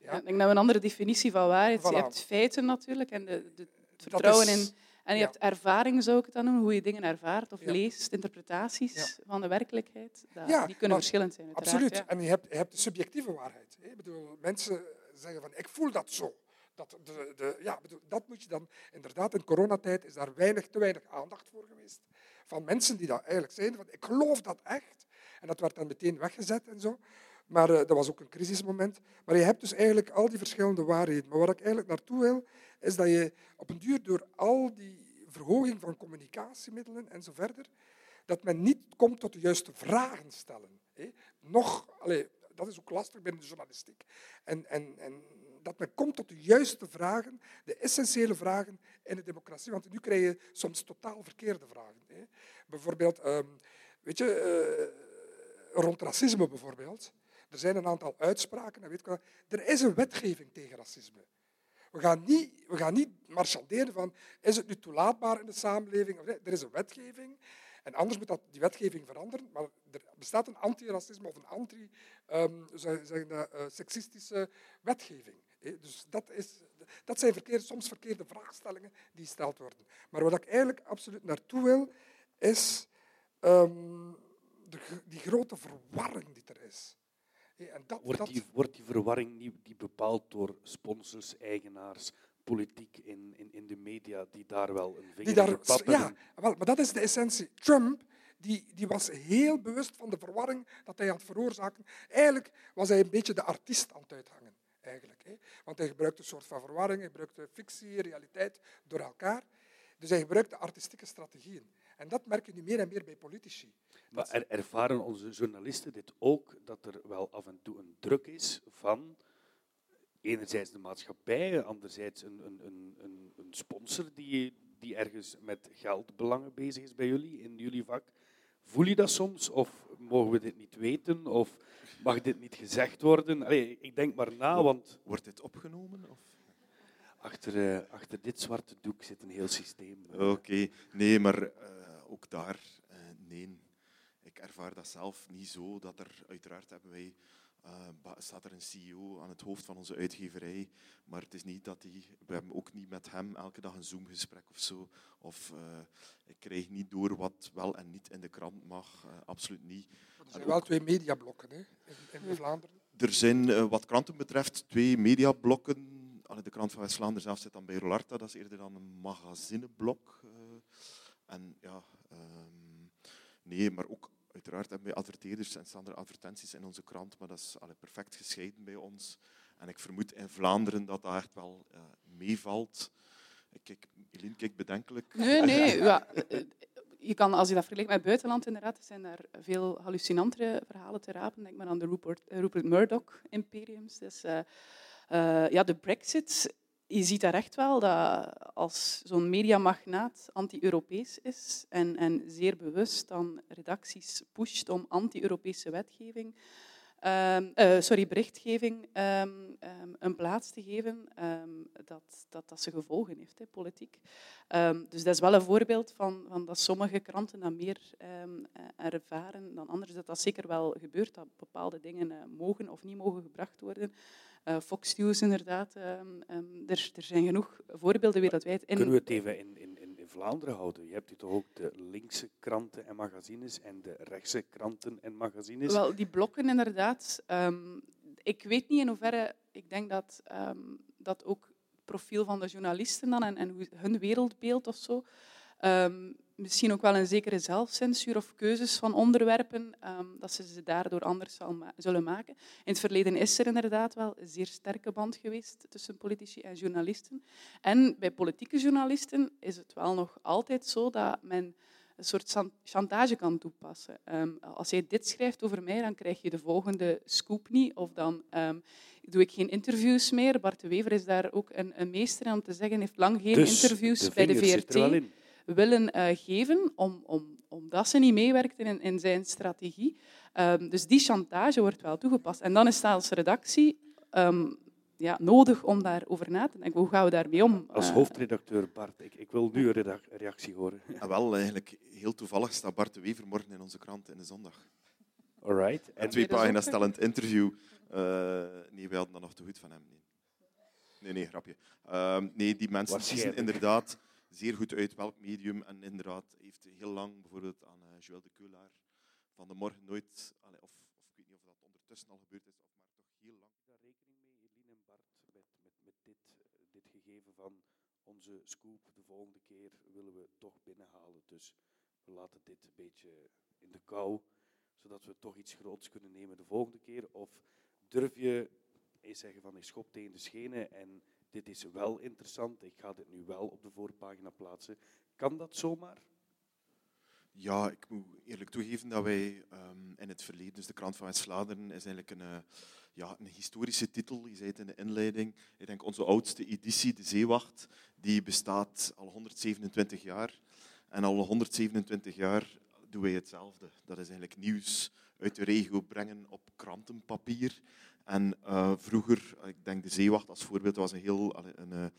Ja? ik denk dat we een andere definitie van waarheid. Je hebt feiten natuurlijk en de, de, vertrouwen in en je hebt ervaring, zou ik het dan noemen, hoe je dingen ervaart of leest, interpretaties van de werkelijkheid. Dat, die kunnen verschillend zijn. Absoluut. En je hebt, je hebt de subjectieve waarheid. Ik bedoel, mensen zeggen van, ik voel dat zo. Dat, de, de, ja, bedoel, dat moet je dan... Inderdaad, in coronatijd is daar weinig, te weinig aandacht voor geweest. Van mensen die dat eigenlijk zeiden van, ik geloof dat echt. En dat werd dan meteen weggezet en zo. Maar uh, dat was ook een crisismoment. Maar je hebt dus eigenlijk al die verschillende waarheden. Maar waar ik eigenlijk naartoe wil, is dat je op een duur door al die verhoging van communicatiemiddelen en zo verder, dat men niet komt tot de juiste vragen stellen. Nog, allez, dat is ook lastig binnen de journalistiek. En, en, en dat men komt tot de juiste vragen, de essentiële vragen in de democratie. Want nu krijg je soms totaal verkeerde vragen. Hè. Bijvoorbeeld, um, weet je, uh, rond racisme bijvoorbeeld. Er zijn een aantal uitspraken. weet ik Er is een wetgeving tegen racisme. We gaan niet, we gaan niet marchanderen van, is het nu toelaatbaar in de samenleving? Er is een wetgeving. En anders moet dat, die wetgeving veranderen. Maar er bestaat een antiracisme of een anti-seksistische um, uh, wetgeving. Dus dat, is, dat zijn soms verkeerde vraagstellingen die gesteld worden. Maar wat ik eigenlijk absoluut naartoe wil, is um, de, die grote verwarring die er is. En dat, wordt, die, wordt die verwarring niet die bepaald door sponsors, eigenaars, politiek in, in, in de media, die daar wel een vinger daar, in Ja, wel, maar dat is de essentie. Trump die, die was heel bewust van de verwarring dat hij had veroorzaakt. Eigenlijk was hij een beetje de artiest aan het uithangen. Eigenlijk, hè. Want hij gebruikte een soort van verwarring, hij gebruikte fictie, realiteit door elkaar. Dus hij gebruikte artistieke strategieën. En dat merk je nu meer en meer bij politici. Maar er, ervaren onze journalisten dit ook, dat er wel af en toe een druk is van enerzijds de maatschappij, anderzijds een, een, een, een sponsor die, die ergens met geldbelangen bezig is bij jullie, in jullie vak. Voel je dat soms? Of mogen we dit niet weten? Of mag dit niet gezegd worden? Allee, ik denk maar na, want... Wordt dit opgenomen? Of? Achter, uh, achter dit zwarte doek zit een heel systeem. Oké, nee, maar uh, ook daar, uh, nee. Ik ervaar dat zelf niet zo. Dat er, uiteraard hebben wij uh, staat er een CEO aan het hoofd van onze uitgeverij, maar het is niet dat die, we hebben ook niet met hem elke dag een Zoom-gesprek of zo. Of uh, ik krijg niet door wat wel en niet in de krant mag, absoluut niet. er zijn wel twee mediablokken hè, in, in Vlaanderen. Er zijn wat kranten betreft twee mediablokken. De krant van West-Vlaanderen zelf zit dan bij Rolarta, dat is eerder dan een magazineblok. en ja, nee, maar ook Uiteraard hebben wij adverteerders en staan er advertenties in onze krant, maar dat is allee, perfect gescheiden bij ons. En ik vermoed in Vlaanderen dat dat echt wel uh, meevalt. Kijk, Eline kijkt bedenkelijk. Nee, nee. *laughs* ja, eh, je kan, als je dat vergelijkt met het buitenland, inderdaad, zijn daar veel hallucinantere verhalen te rapen. Denk maar aan de Rupert, Rupert Murdoch-imperiums. Dus, uh, uh, ja, de Brexit je ziet daar echt wel dat als zo'n mediamagnaat anti-Europees is en, en zeer bewust dan redacties pusht om anti-Europese wetgeving, um, uh, sorry, berichtgeving um, um, een plaats te geven, dat, dat dat zijn gevolgen heeft, hè, politiek. dus dat is wel een voorbeeld van, van dat sommige kranten dat meer ervaren dan anderen. Dat dat zeker wel gebeurt, dat bepaalde dingen uh, mogen of niet mogen gebracht worden. Uh, Fox News inderdaad. Um, um, er, er, zijn genoeg voorbeelden wereldwijd. In... Kunnen we het even in, in, in Vlaanderen houden? Je hebt hier toch ook de linkse kranten en magazines en de rechtse kranten en magazines? Wel, die blokken inderdaad. Um, ik weet niet in hoeverre, ik denk dat dat ook het profiel van de journalisten dan en, en hun wereldbeeld of zo Um, misschien ook wel een zekere zelfcensuur of keuzes van onderwerpen, um, dat ze ze daardoor anders ma zullen maken. In het verleden is er inderdaad wel een zeer sterke band geweest tussen politici en journalisten. En bij politieke journalisten is het wel nog altijd zo dat men een soort chantage kan toepassen. Um, als jij dit schrijft over mij, dan krijg je de volgende scoop niet. Of dan um, doe ik geen interviews meer. Bart de Wever is daar ook een, een meester in om te zeggen, heeft lang geen dus interviews de bij de VRT willen uh, geven, om, om, omdat ze niet meewerkten in, in zijn strategie. Um, dus die chantage wordt wel toegepast. En dan is het als redactie um, ja, nodig om daarover na te denken. Hoe gaan we daarmee om? Als uh, hoofdredacteur, Bart, ik, ik wil nu een reactie horen. *laughs* Ja, wel, eigenlijk heel toevallig staat Bart de Wever morgen in onze krant in de zondag. Alright. En twee pagina's stellend interview. Uh, nee, wij hadden dat nog te goed van hem. Nee, nee, nee grapje. Uh, nee, die mensen kiezen inderdaad zeer goed uit welk medium. En inderdaad heeft heel lang bijvoorbeeld aan uh, Joël de Keulaar van de morgen nooit, of, of, ik weet niet of dat ondertussen al gebeurd is, of maar toch heel lang. Daar rekening mee, Eline en Bart, met, met, met dit, uh, dit gegeven van onze scoop de volgende keer willen we toch binnenhalen. Dus we laten dit een beetje in de kou, zodat we toch iets groots kunnen nemen de volgende keer. Of durf je eens zeggen van ik schop tegen de schenen en dit is wel interessant, ik ga dit nu wel op de voorpagina plaatsen. Kan dat zomaar? Ja, ik moet eerlijk toegeven dat wij um, in het verleden, dus de krant van West-Vlaanderen, is eigenlijk een, uh, ja, een historische titel. Je zei het in de inleiding. Ik denk onze oudste editie, de Zeewacht, die bestaat al 127 jaar. En al 127 jaar doen wij hetzelfde. Dat is eigenlijk nieuws uit de regio brengen op krantenpapier. En uh, vroeger, ik denk de Zeewacht als voorbeeld, was een heel een, een,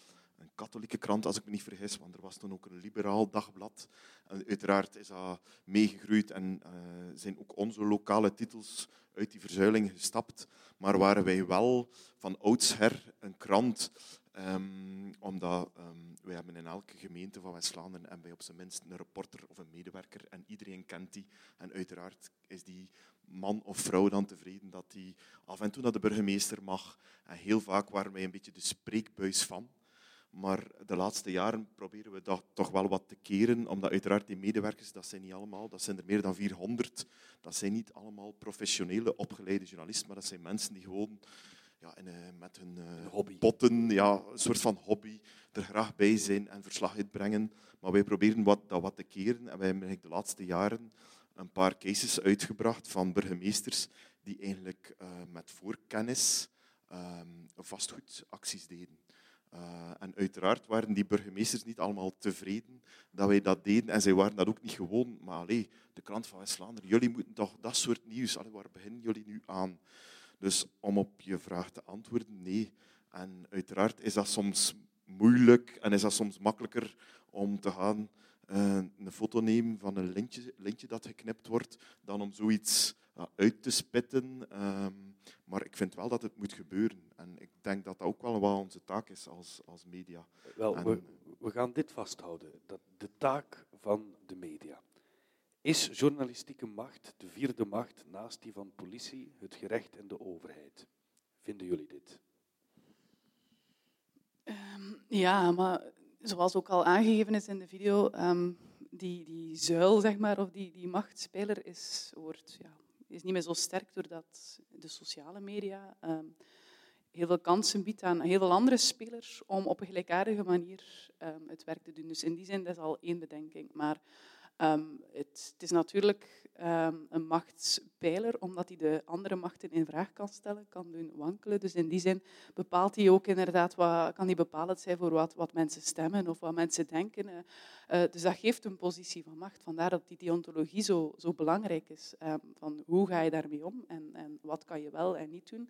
katholieke krant, als ik me niet vergis, want er was toen ook een liberaal dagblad. En uiteraard is dat meegegroeid en zijn ook onze lokale titels uit die verzuiling gestapt. Maar waren wij wel van oudsher een krant Um, omdat um, wij hebben in elke gemeente van West-Vlaanderen hebben wij op zijn minst een reporter of een medewerker en iedereen kent die. En uiteraard is die man of vrouw dan tevreden dat die af en toe naar de burgemeester mag. En heel vaak waren wij een beetje de spreekbuis van. Maar de laatste jaren proberen we dat toch wel wat te keren, omdat uiteraard die medewerkers, dat zijn niet allemaal, dat zijn er meer dan 400, dat zijn niet allemaal professionele opgeleide journalisten, maar dat zijn mensen die gewoon ja, eh, met hun Een hobby. botten, ja, een soort van hobby, er graag bij zijn en verslag uitbrengen. Maar wij proberen wat, dat wat te keren en wij hebben de laatste jaren een paar cases uitgebracht van burgemeesters die eigenlijk eh, met voorkennis ehm, vastgoedacties deden. Eh, en uiteraard waren die burgemeesters niet allemaal tevreden dat wij dat deden. En zij waren dat ook niet gewoon. Maar allee, de krant van West-Vlaanderen, jullie moeten toch dat soort nieuws, allee, waar beginnen jullie nu aan? Dus om op je vraag te antwoorden, nee. En uiteraard is dat soms moeilijk en is dat soms makkelijker om te gaan een foto nemen van een lintje, lintje dat geknipt wordt, dan om zoiets ja, uit te spitten. Ehm, maar ik vind wel dat het moet gebeuren. En ik denk dat dat ook wel wat onze taak is als, als media. Wel, En- we, we gaan dit vasthouden. Dat de taak van de media. Is journalistieke macht de vierde macht naast die van politie, het gerecht en de overheid? Vinden jullie dit? Ehm, ja, maar zoals ook al aangegeven is in de video, ehm, die, die zuil, zeg maar, of die, die machtspeler is, wordt, ja, is niet meer zo sterk doordat de sociale media ehm, heel veel kansen biedt aan heel veel andere spelers om op een gelijkaardige manier ehm, het werk te doen. Dus in die zin, dat is al één bedenking. Maar ehm, het, is natuurlijk ehm, een machtspijler, omdat hij de andere machten in vraag kan stellen, kan doen wankelen. Dus in die zin bepaalt hij ook inderdaad wat, kan hij bepalend zijn voor wat, wat mensen stemmen of wat mensen denken. eh. Eh, dus dat geeft een positie van macht. Vandaar dat die deontologie zo, zo belangrijk is. ehm, van hoe ga je daarmee om en, en wat kan je wel en niet doen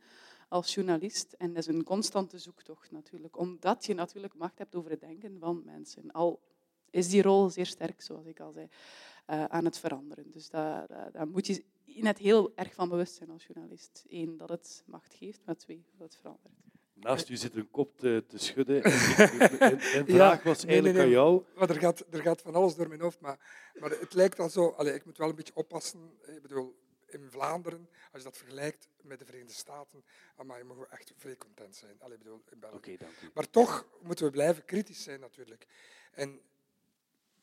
als journalist. En dat is een constante zoektocht natuurlijk, omdat je natuurlijk macht hebt over het denken van mensen. Al is die rol zeer sterk, zoals ik al zei, eh, aan het veranderen. Dus daar, daar, daar moet je net heel erg van bewust zijn als journalist. Eén, dat het macht geeft, maar twee, dat het verandert. Naast u zit een kop te, te schudden. *laughs* En, en, en vraag was eigenlijk nee, nee. aan jou. Maar er gaat, er gaat van alles door mijn hoofd. Maar, maar het lijkt al zo. Allee, ik moet wel een beetje oppassen. Ik bedoel, in Vlaanderen, als je dat vergelijkt met de Verenigde Staten, maar je mogen echt vrij content zijn. Allee, ik bedoel, in België. Oké, dank u. Maar toch moeten we blijven kritisch zijn natuurlijk. En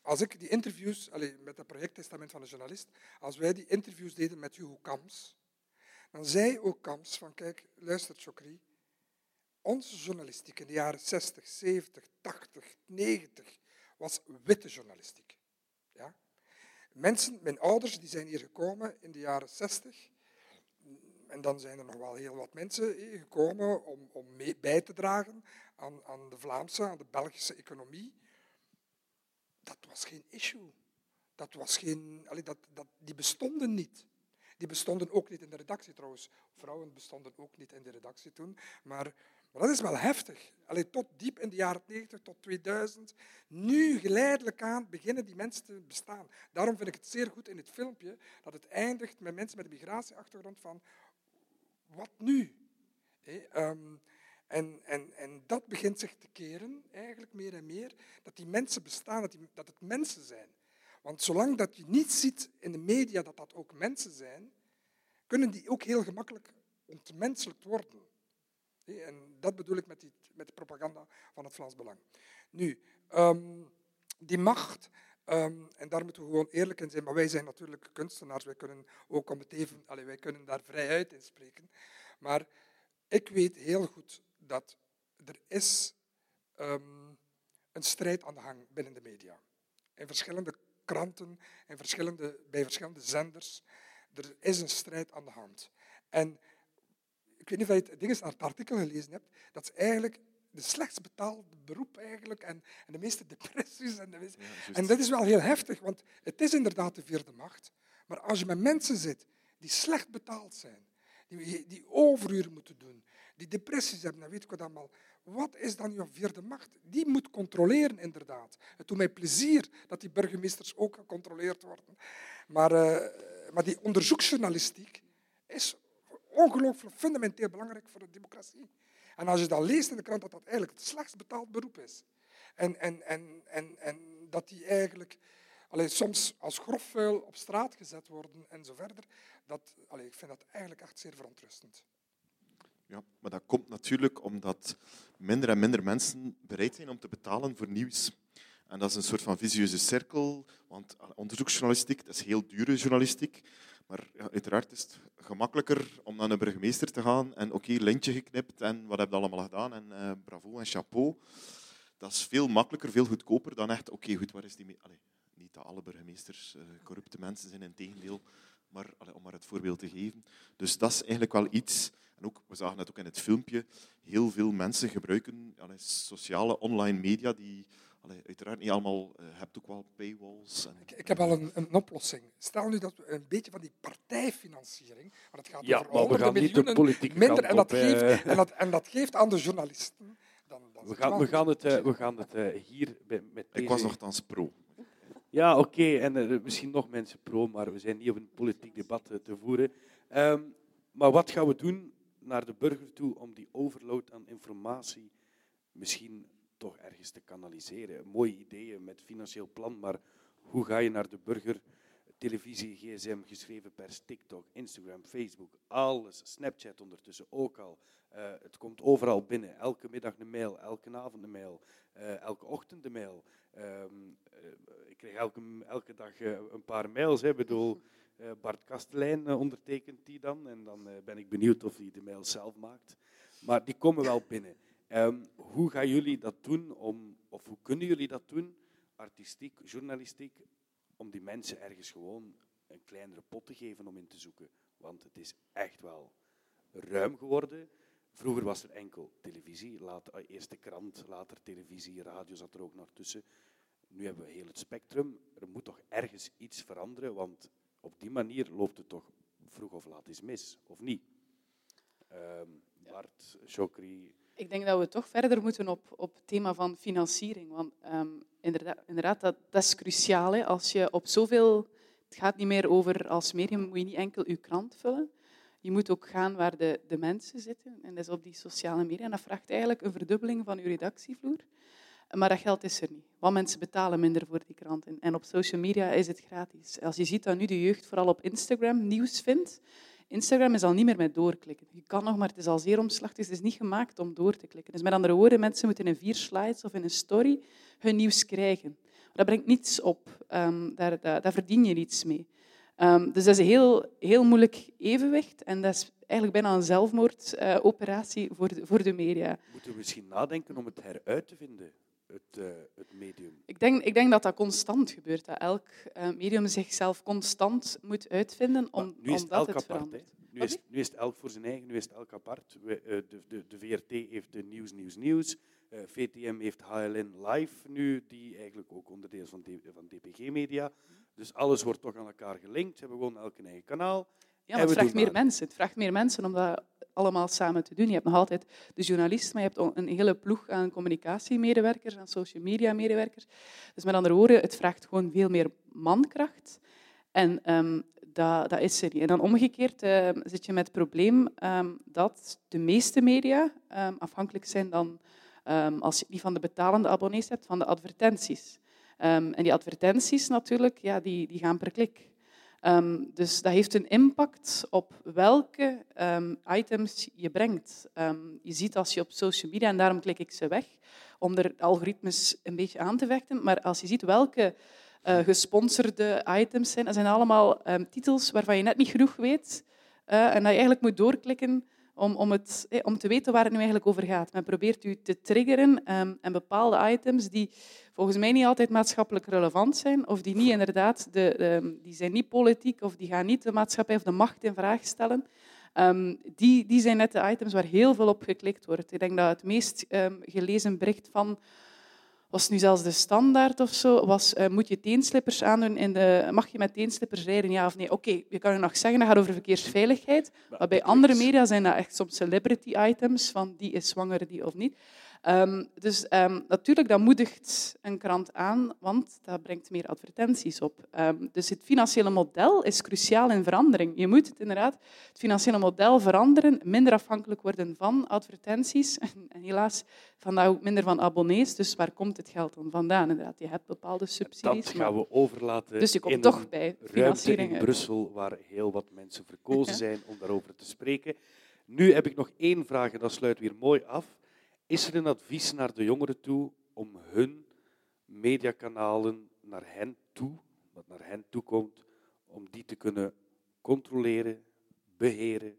als ik die interviews, allee, met het project Testament van de Journalist, als wij die interviews deden met Hugo Kams, dan zei ook Kams van kijk, luister Chokri, onze journalistiek in de jaren 60, 70, 80, 90 was witte journalistiek. Ja? Mensen, mijn ouders, die zijn hier gekomen in de jaren 60. En dan zijn er nog wel heel wat mensen gekomen om, om mee bij te dragen aan, aan de Vlaamse, aan de Belgische economie. Dat was geen issue. Dat was geen, allee, dat, dat, die bestonden niet. Die bestonden ook niet in de redactie trouwens. Vrouwen bestonden ook niet in de redactie toen. Maar, maar dat is wel heftig. Allee, tot diep in de jaren 90, tot 2000. Nu geleidelijk aan beginnen die mensen te bestaan. Daarom vind ik het zeer goed in het filmpje dat het eindigt met mensen met een migratieachtergrond van wat nu? Ehm, en, en, en dat begint zich te keren, eigenlijk meer en meer, dat die mensen bestaan, dat, die, dat het mensen zijn. Want zolang dat je niet ziet in de media dat dat ook mensen zijn, kunnen die ook heel gemakkelijk ontmenselijkt worden. En dat bedoel ik met, die, met de propaganda van het Vlaams Belang. Nu, ehm, die macht, ehm, en daar moeten we gewoon eerlijk in zijn, maar wij zijn natuurlijk kunstenaars, wij kunnen ook om het even, allee, wij kunnen daar vrijuit in spreken. Maar ik weet heel goed dat er is ehm, een strijd aan de gang binnen de media. In verschillende kranten, in verschillende, bij verschillende zenders. Er is een strijd aan de hand. En ik weet niet of je het, ding is, het artikel gelezen hebt, dat is eigenlijk de slechtst betaalde beroep eigenlijk en, en de meeste depressies. En, de meeste- Ja, en dat is wel heel heftig, want het is inderdaad de vierde macht. Maar als je met mensen zit die slecht betaald zijn, die, die overuren moeten doen, die depressies hebben, dan weet ik wat allemaal. Wat is dan je vierde macht? Die moet controleren, inderdaad. Het doet mij plezier dat die burgemeesters ook gecontroleerd worden. Maar, eh, maar die onderzoeksjournalistiek is ongelooflijk fundamenteel belangrijk voor de democratie. En als je dan leest in de krant dat dat eigenlijk het slechtst betaald beroep is. En, en, en, en, en dat die eigenlijk allee, soms als grofvuil op straat gezet worden en zo verder. Dat, allee, ik vind dat eigenlijk echt zeer verontrustend. Ja, maar dat komt natuurlijk omdat minder en minder mensen bereid zijn om te betalen voor nieuws. En dat is een soort van visieuze cirkel, want onderzoeksjournalistiek, dat is heel dure journalistiek, Maar ja, uiteraard is het gemakkelijker om naar een burgemeester te gaan en oké, lintje geknipt en wat heb je allemaal gedaan en uh, bravo en chapeau. Dat is veel makkelijker, veel goedkoper dan echt, oké, goed, waar is die... Allee, niet dat alle burgemeesters uh, corrupte mensen zijn, in tegendeel, maar allee, om maar het voorbeeld te geven. Dus dat is eigenlijk wel iets... En ook, we zagen het ook in het filmpje, heel veel mensen gebruiken allee, sociale online media die Allee, uiteraard niet allemaal. Je uh, hebt ook wel paywalls. En... Ik, ik, heb al een, een, oplossing. Stel nu dat we een beetje van die partijfinanciering, want het gaat ja, over maar we gaan miljoenen niet de politieke minder, en dat, op, geeft, en, dat, en dat geeft aan de journalisten. Dan, dan we, gaan, we, gaan het, uh, we gaan het uh, hier bij, met deze... Ik was nogthans pro. Ja, oké. Okay. En misschien nog mensen pro, maar we zijn niet op een politiek debat te voeren. Um, maar wat gaan we doen naar de burger toe om die overload aan informatie misschien toch ergens te kanaliseren. Mooie ideeën met financieel plan, maar hoe ga je naar de burger? Televisie, gsm, geschreven per TikTok, Instagram, Facebook, alles. Snapchat ondertussen ook al. Uh, het komt overal binnen. Elke middag een mail, elke avond een mail, uh, elke ochtend een mail. Um, uh, ik krijg elke, elke dag een paar mails. Ik bedoel, Bart Kastelein ondertekent die dan. En dan ben ik benieuwd of hij de mail zelf maakt. Maar die komen wel binnen. Um, hoe gaan jullie dat doen, om, of hoe kunnen jullie dat doen, artistiek, journalistiek, om die mensen ergens gewoon een kleinere pot te geven om in te zoeken? Want het is echt wel ruim geworden. Vroeger was er enkel televisie, later, eerst krant, later televisie, radio zat er ook nog tussen. Nu hebben we heel het spectrum. Er moet toch ergens iets veranderen, want op die manier loopt het toch vroeg of laat eens mis, of niet? Um, Bart, Chokri, ik denk dat we toch verder moeten op, op het thema van financiering. Want um, inderdaad, inderdaad dat, dat, is cruciaal. Hè. Als je op zoveel... Het gaat niet meer over, als medium moet je niet enkel je krant vullen. Je moet ook gaan waar de, de mensen zitten. En dat is op die sociale media. En dat vraagt eigenlijk een verdubbeling van je redactievloer. Maar dat geld is er niet. Want mensen betalen minder voor die kranten. En op social media is het gratis. Als je ziet dat nu de jeugd vooral op Instagram nieuws vindt, Instagram is al niet meer met doorklikken. Je kan nog, maar het is al zeer omslachtig. Het is niet gemaakt om door te klikken. Dus met andere woorden, mensen moeten in vier slides of in een story hun nieuws krijgen. Dat brengt niets op. Um, daar, daar, daar, verdien je niets mee. Um, dus dat is een heel, heel moeilijk evenwicht. En dat is eigenlijk bijna een zelfmoordoperatie voor, voor de media. Moeten we misschien nadenken om het heruit te vinden? Het, uh, het, medium? Ik denk, ik denk dat dat constant gebeurt. Dat elk uh, medium zichzelf constant moet uitvinden om, maar nu is omdat het, het apart. Nu is, nu is, het elk voor zijn eigen, nu is het elk apart. We, uh, de, de, de, VRT heeft de Nieuws, Nieuws, Nieuws. VTM heeft HLN Live nu, die eigenlijk ook onderdeel is van, van DPG Media. Dus alles wordt toch aan elkaar gelinkt. Ze hebben gewoon elk een eigen kanaal. Ja, maar het vraagt meer mensen. Het vraagt meer mensen om dat allemaal samen te doen. Je hebt nog altijd de journalist, maar je hebt een hele ploeg aan communicatiemedewerkers, aan social media medewerkers. Dus met andere woorden, het vraagt gewoon veel meer mankracht. En um, dat, dat, is er niet. En dan omgekeerd uh, zit je met het probleem um, dat de meeste media afhankelijk zijn dan, als je niet van de betalende abonnees hebt, van de advertenties. en die advertenties natuurlijk, ja, die, die gaan per klik. Um, dus dat heeft een impact op welke um, items je brengt. Um, je ziet als je op social media, en daarom klik ik ze weg, om er algoritmes een beetje aan te vechten, maar als je ziet welke uh, gesponsorde items zijn, dat zijn allemaal titels waarvan je net niet genoeg weet uh, en dat je eigenlijk moet doorklikken om, om, het, eh, om te weten waar het nu eigenlijk over gaat. Men probeert u te triggeren um, en bepaalde items die volgens mij niet altijd maatschappelijk relevant zijn, of die niet inderdaad, de, die zijn niet politiek, of die gaan niet de maatschappij of de macht in vraag stellen. Um, die, die zijn net de items waar heel veel op geklikt wordt. Ik denk dat het meest um, gelezen bericht van was nu zelfs de standaard of zo, was uh, moet je teenslippers aandoen in de, mag je met teenslippers rijden, ja of nee? Oké, okay, je kan je nog zeggen, dat gaat over verkeersveiligheid, maar bij andere media zijn dat echt soms celebrity items, van die is zwanger, die of niet. Um, dus um, natuurlijk, dat moedigt een krant aan, want dat brengt meer advertenties op. Um, dus het financiële model is cruciaal in verandering. Je moet het inderdaad, het financiële model veranderen, minder afhankelijk worden van advertenties *laughs* en helaas vandaag ook minder van abonnees. Dus waar komt het geld dan vandaan? Inderdaad, je hebt bepaalde subsidies. Dat gaan we overlaten dus je komt in toch bij financiering in Brussel, waar heel wat mensen verkozen *laughs* zijn om daarover te spreken. Nu heb ik nog één vraag en dat sluit weer mooi af. Is er een advies naar de jongeren toe om hun mediakanalen naar hen toe, wat naar hen toe komt, om die te kunnen controleren, beheren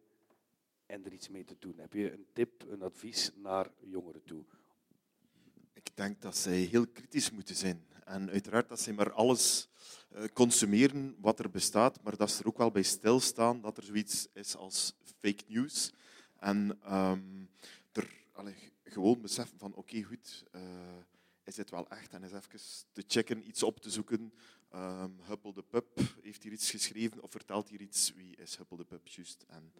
en er iets mee te doen? Heb je een tip, een advies naar jongeren toe? Ik denk dat zij heel kritisch moeten zijn. En uiteraard dat ze maar alles eh, consumeren wat er bestaat, maar dat ze er ook wel bij stilstaan dat er zoiets is als fake news. En um, er gewoon beseffen van oké, goed, uh, is dit wel echt? En eens even te checken, iets op te zoeken. Um, Huppel de Pup heeft hier iets geschreven of vertelt hier iets. Wie is Huppel de Pup juist? En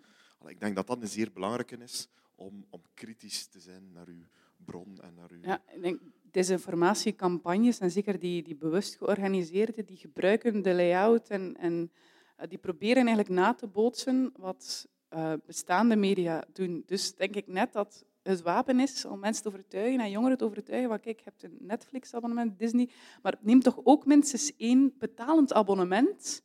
ik denk dat dat een zeer belangrijke is om, om kritisch te zijn naar uw bron en naar. Ja, ik denk desinformatiecampagnes, en zeker die, die bewust georganiseerde, die gebruiken de layout en, en uh, die proberen eigenlijk na te bootsen wat uh, bestaande media doen. Dus denk ik net dat het wapen is om mensen te overtuigen en jongeren te overtuigen van kijk, je een Netflix-abonnement, Disney, maar neem toch ook minstens één betalend abonnement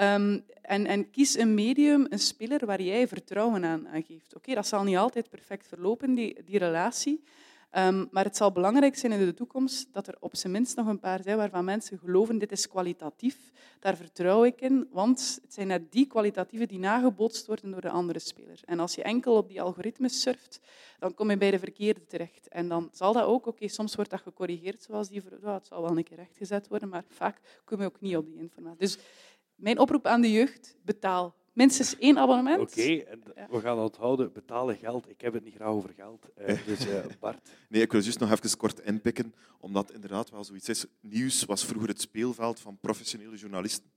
um, en, en, kies een medium, een speler waar jij vertrouwen aan, aan geeft. Oké, dat zal niet altijd perfect verlopen, die, die relatie, Um, maar het zal belangrijk zijn in de toekomst dat er op zijn minst nog een paar zijn waarvan mensen geloven dit is kwalitatief. Daar vertrouw ik in, want het zijn net die kwalitatieven die nagebootst worden door de andere speler. En als je enkel op die algoritmes surft, dan kom je bij de verkeerde terecht. En dan zal dat ook, oké, soms wordt dat gecorrigeerd, zoals die, ja, het zal wel een keer rechtgezet worden, maar vaak kom je ook niet op die informatie. Dus mijn oproep aan de jeugd, betaal minstens één abonnement. Oké, we gaan onthouden, betalen geld. Ik heb het niet graag over geld. Uh, dus uh, Bart. *laughs* Nee, ik wil juist nog even kort inpikken, omdat inderdaad wel zoiets is. Nieuws was vroeger het speelveld van professionele journalisten.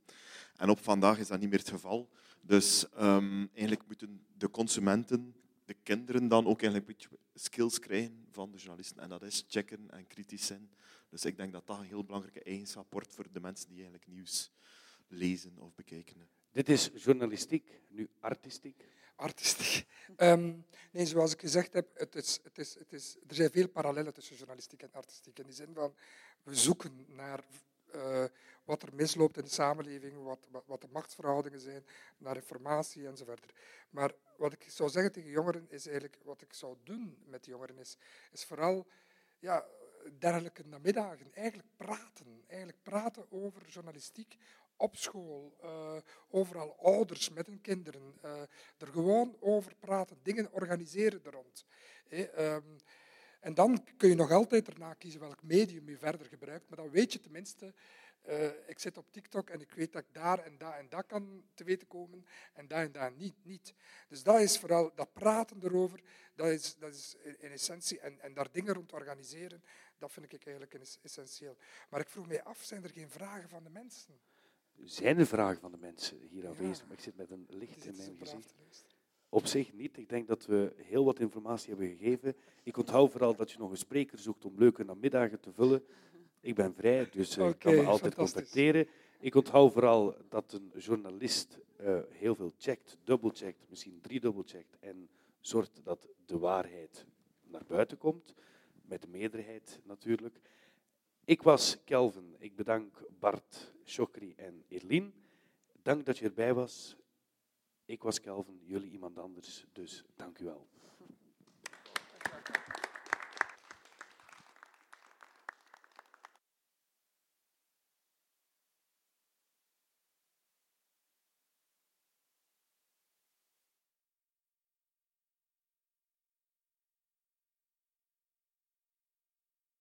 En op vandaag is dat niet meer het geval. Dus um, eigenlijk moeten de consumenten, de kinderen dan ook eigenlijk een beetje skills krijgen van de journalisten. En dat is checken en kritisch zijn. Dus ik denk dat dat een heel belangrijke eigenschap wordt voor de mensen die eigenlijk nieuws lezen of bekijken. Dit is journalistiek, nu artistiek. Artistiek. Um, nee, zoals ik gezegd heb, het is, het is, het is, er zijn veel parallellen tussen journalistiek en artistiek. In de zin van, we zoeken naar uh, wat er misloopt in de samenleving, wat, wat, wat, de machtsverhoudingen zijn, naar informatie enzovoort. Maar wat ik zou zeggen tegen jongeren is eigenlijk, wat ik zou doen met jongeren is, is vooral ja, dergelijke namiddagen eigenlijk praten. Eigenlijk praten over journalistiek, op school, uh, overal ouders met hun kinderen, uh, er gewoon over praten, dingen organiseren er rond. um, en dan kun je nog altijd erna kiezen welk medium je verder gebruikt, maar dan weet je tenminste, uh, ik zit op TikTok en ik weet dat ik daar en daar en dat kan te weten komen en daar en daar niet. niet. Dus dat is vooral, dat praten erover, dat is, dat is in essentie, en, en daar dingen rond organiseren, dat vind ik eigenlijk essentieel. Maar ik vroeg mij af, zijn er geen vragen van de mensen? Zijn er vragen van de mensen hier aanwezig, maar ik zit met een licht in mijn gezicht. Op zich niet. Ik denk dat we heel wat informatie hebben gegeven. Ik onthoud vooral dat je nog een spreker zoekt om leuke namiddagen te vullen. Ik ben vrij, dus uh, ik kan me altijd contacteren. Ik onthoud vooral dat een journalist uh, heel veel checkt, dubbelcheckt, misschien driedubbelcheckt en zorgt dat de waarheid naar buiten komt, met de meerderheid natuurlijk. Ik was Kelvin. Ik bedank Bart, Chokri en Erlien. Dank dat je erbij was. Ik was Kelvin, jullie iemand anders, dus dank u wel.